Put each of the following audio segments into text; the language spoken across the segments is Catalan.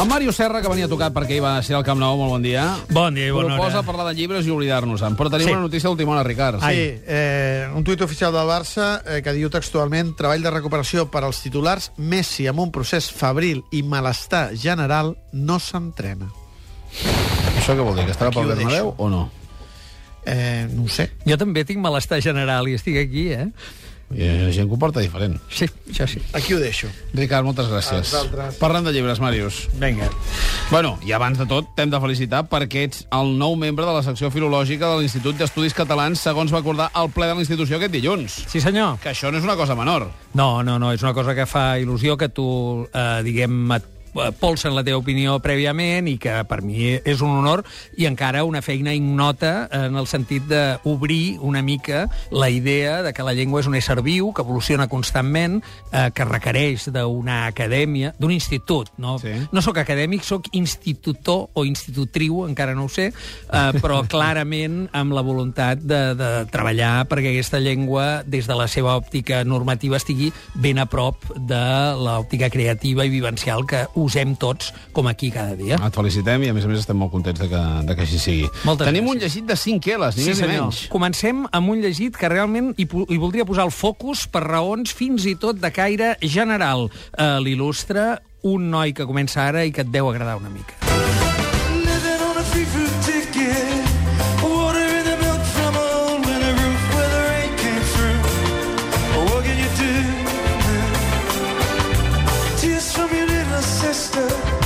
El Mario Serra, que venia tocat perquè hi va ser al Camp Nou, molt bon dia. Bon dia i bona Proposa hora. parlar de llibres i oblidar-nos-en. Però tenim Sí. una notícia d'última hora, Ricard. Sí, eh, un tuit oficial del Barça eh, que diu textualment treball de recuperació per als titulars Messi amb un procés febril i malestar general no s'entrena. Això què vol dir? Que estarà Aquí pel Bernabéu o no? Eh, no ho sé. Jo també tinc malestar general i estic aquí, eh? Hi ha gent que ho porta diferent. Sí, això sí. Aquí ho deixo. Ricard, moltes gràcies. Parlem de llibres, Màrius. Vinga. Bueno, i abans de tot, t'hem de felicitar perquè ets el nou membre de la secció filològica de l'Institut d'Estudis Catalans, segons va acordar el ple de la institució aquest dilluns. Sí, senyor. Que això no és una cosa menor. No, no, no, és una cosa que fa il·lusió que tu, eh, diguem, et polsen la teva opinió prèviament i que per mi és un honor i encara una feina ignota en el sentit d'obrir una mica la idea de que la llengua és un ésser viu, que evoluciona constantment, eh, que requereix d'una acadèmia, d'un institut. No, Sí. no sóc acadèmic, sóc institutor o institutriu, encara no ho sé, eh, però clarament amb la voluntat de, de treballar perquè aquesta llengua, des de la seva òptica normativa, estigui ben a prop de l'òptica creativa i vivencial que usem tots com aquí cada dia. Et felicitem i, a més a més, estem molt contents de que, de que així sigui. Moltes Tenim gràcies. un llegit de 5 L's, ni més ni menys. Comencem amb un llegit que realment hi, hi voldria posar el focus per raons fins i tot de caire general. Eh, L'il·lustra un noi que comença ara i que et deu agradar una mica. sister.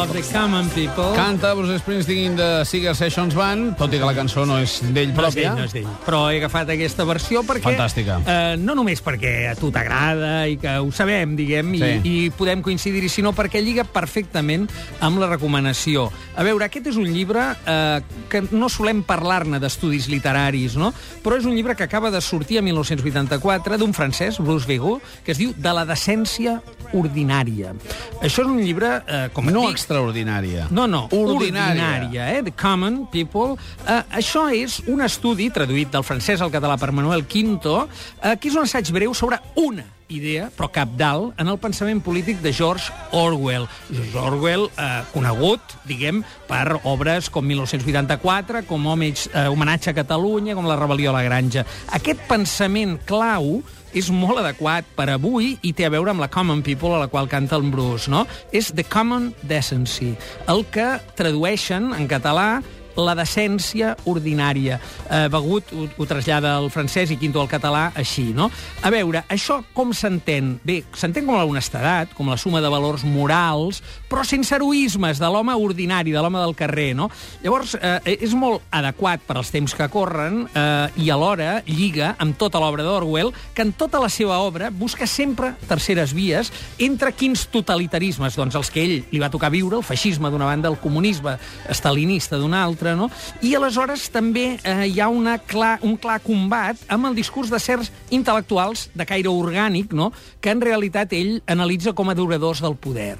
Of the Common People. Canta Bruce Springsteen de Seeger Sessions Band, tot i que la cançó no és d'ell No és pròpia. d'ell, no és d'ell. Però he agafat aquesta versió perquè... Fantàstica. Eh, no només perquè a tu t'agrada i que ho sabem, diguem, Sí. i, i podem coincidir-hi, sinó perquè lliga perfectament amb la recomanació. A veure, aquest és un llibre eh, que no solem parlar-ne d'estudis literaris, no? però és un llibre que acaba de sortir a 1984 d'un francès, Bruce Vigo, que es diu De la decència ordinària. Això és un llibre, eh, com No dic, extraordinària. no, no, Ordinària. ordinària eh? The Common People. Uh, això és un estudi traduït del francès al català per Manuel Quinto, uh, que és un assaig breu sobre una idea, però capdalt, en el pensament polític de George Orwell. George Orwell, eh, conegut, diguem, per obres com 1984, com Homage, eh, Homenatge a Catalunya, com La rebel·lió a la granja. Aquest pensament clau és molt adequat per avui i té a veure amb la Common People a la qual canta el Bruce, no? És The Common Decency, el que tradueixen en català la decència ordinària. Eh, Begut ho, ho trasllada al francès i Quinto al català així, no? A veure, això com s'entén? Bé, s'entén com la honestedat, com la suma de valors morals, però sense heroismes de l'home ordinari, de l'home del carrer, no? Llavors, eh, és molt adequat per als temps que corren eh, i alhora lliga amb tota l'obra d'Orwell, que en tota la seva obra busca sempre terceres vies entre quins totalitarismes, doncs els que ell li va tocar viure, el feixisme d'una banda, el comunisme estalinista d'una altra, no? I aleshores també eh, hi ha una clar, un clar combat amb el discurs de certs intel·lectuals de caire orgànic, no? que en realitat ell analitza com a adoradors del poder.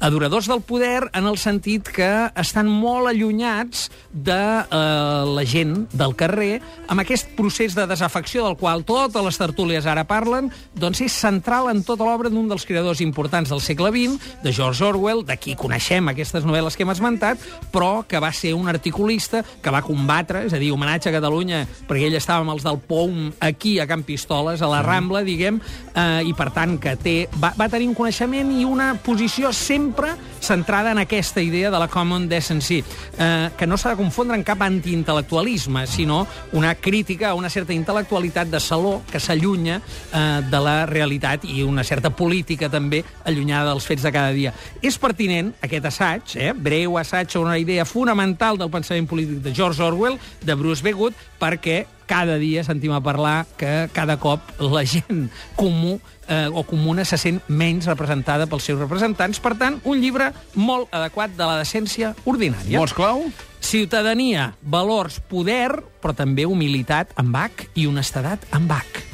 Adoradors del poder en el sentit que estan molt allunyats de eh, la gent del carrer amb aquest procés de desafecció del qual totes les tertúlies ara parlen, doncs és central en tota l'obra d'un dels creadors importants del segle XX, de George Orwell, de qui coneixem aquestes novel·les que hem esmentat, però que va ser un articulista que va combatre, és a dir, homenatge a Catalunya, perquè ell estava amb els del POUM aquí a Can Pistoles, a la Rambla, diguem, eh, i per tant que té, va, va tenir un coneixement i una posició sempre centrada en aquesta idea de la common decency, eh, que no s'ha de confondre en cap antiintel·lectualisme, sinó una crítica a una certa intel·lectualitat de saló que s'allunya eh, de la realitat i una certa política també allunyada dels fets de cada dia. És pertinent aquest assaig, eh, breu assaig una idea fonamental del pensament polític de George Orwell, de Bruce Begut, perquè cada dia sentim a parlar que cada cop la gent comú eh, o comuna se sent menys representada pels seus representants. Per tant, un llibre molt adequat de la decència ordinària. Mots clau? Ciutadania, valors, poder, però també humilitat amb H i honestedat amb H.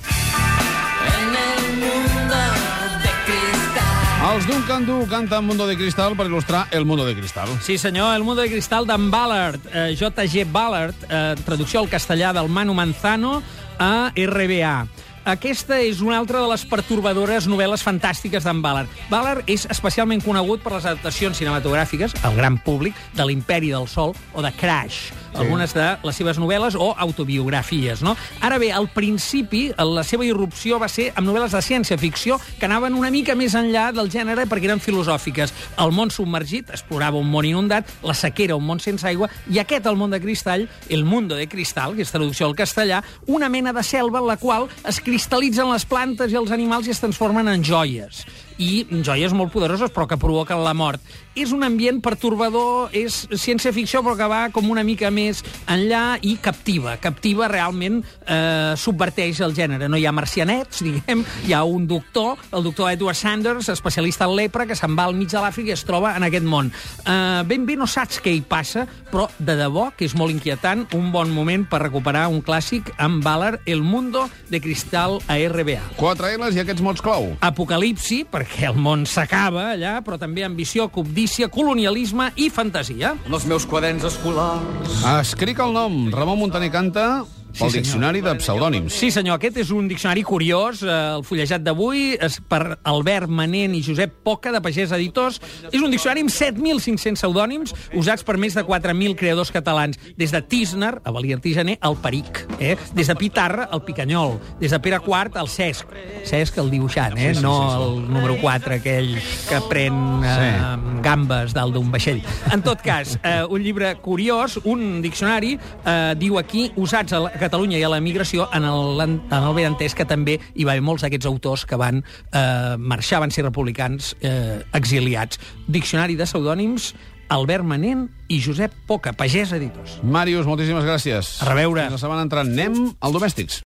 El Els Duncan Du canten Mundo de Cristal per il·lustrar El Mundo de Cristal. Sí, senyor, El mundo de cristal d'en Ballard, eh, J.G. Ballard, eh, traducció al castellà del Manu Manzano a RBA. Aquesta és una altra de les pertorbadores novel·les fantàstiques d'en Ballard. Ballard és especialment conegut per les adaptacions cinematogràfiques, al gran públic, de l'Imperi del Sol o de Crash, algunes de les seves novel·les o autobiografies. No? Ara bé, al principi, la seva irrupció va ser amb novel·les de ciència-ficció que anaven una mica més enllà del gènere perquè eren filosòfiques. El món submergit explorava un món inundat, la sequera un món sense aigua, i aquest, el món de cristall, el mundo de cristal, que és traducció al castellà, una mena de selva en la qual es cristal·litzen les plantes i els animals i es transformen en joies i joies molt poderoses però que provoquen la mort. És un ambient pertorbador, és ciència-ficció però que va com una mica més enllà i captiva. Captiva realment eh, subverteix el gènere. No hi ha marcianets, diguem, hi ha un doctor, el doctor Edward Sanders, especialista en lepra, que se'n va al mig de l'Àfrica i es troba en aquest món. Eh, ben bé no saps què hi passa, però de debò que és molt inquietant, un bon moment per recuperar un clàssic amb Ballard, El Mundo de Cristal a RBA. Quatre L's i aquests mots clau. Apocalipsi, perquè el món s'acaba allà, però també ambició, cobdícia, colonialisme i fantasia. En els meus quaderns escolars Escric el nom. Ramon Montaner canta pel senyor. Diccionari de Pseudònims. Sí, senyor, aquest és un diccionari curiós. Eh, el fullejat d'avui és per Albert Manent i Josep Poca, de Pagès Editors. És un diccionari amb 7.500 pseudònims usats per més de 4.000 creadors catalans. Des de Tisner, a Valia Artigener, el Peric. Eh? Des de Pitarra, el Picanyol. Des de Pere IV, el Cesc. Cesc, el dibuixant, eh? no el número 4, aquell que pren eh, gambes dalt d'un vaixell. En tot cas, eh, un llibre curiós, un diccionari, eh, diu aquí, usats a la- a Catalunya i a la migració, en el, en el ben entès que també hi va haver molts d'aquests autors que van eh, marxar, van ser republicans eh, exiliats. Diccionari de pseudònims, Albert Manent i Josep Poca, Pagès Editors. Màrius, moltíssimes gràcies. A reveure. Fins la setmana entrant. Anem al Domèstics.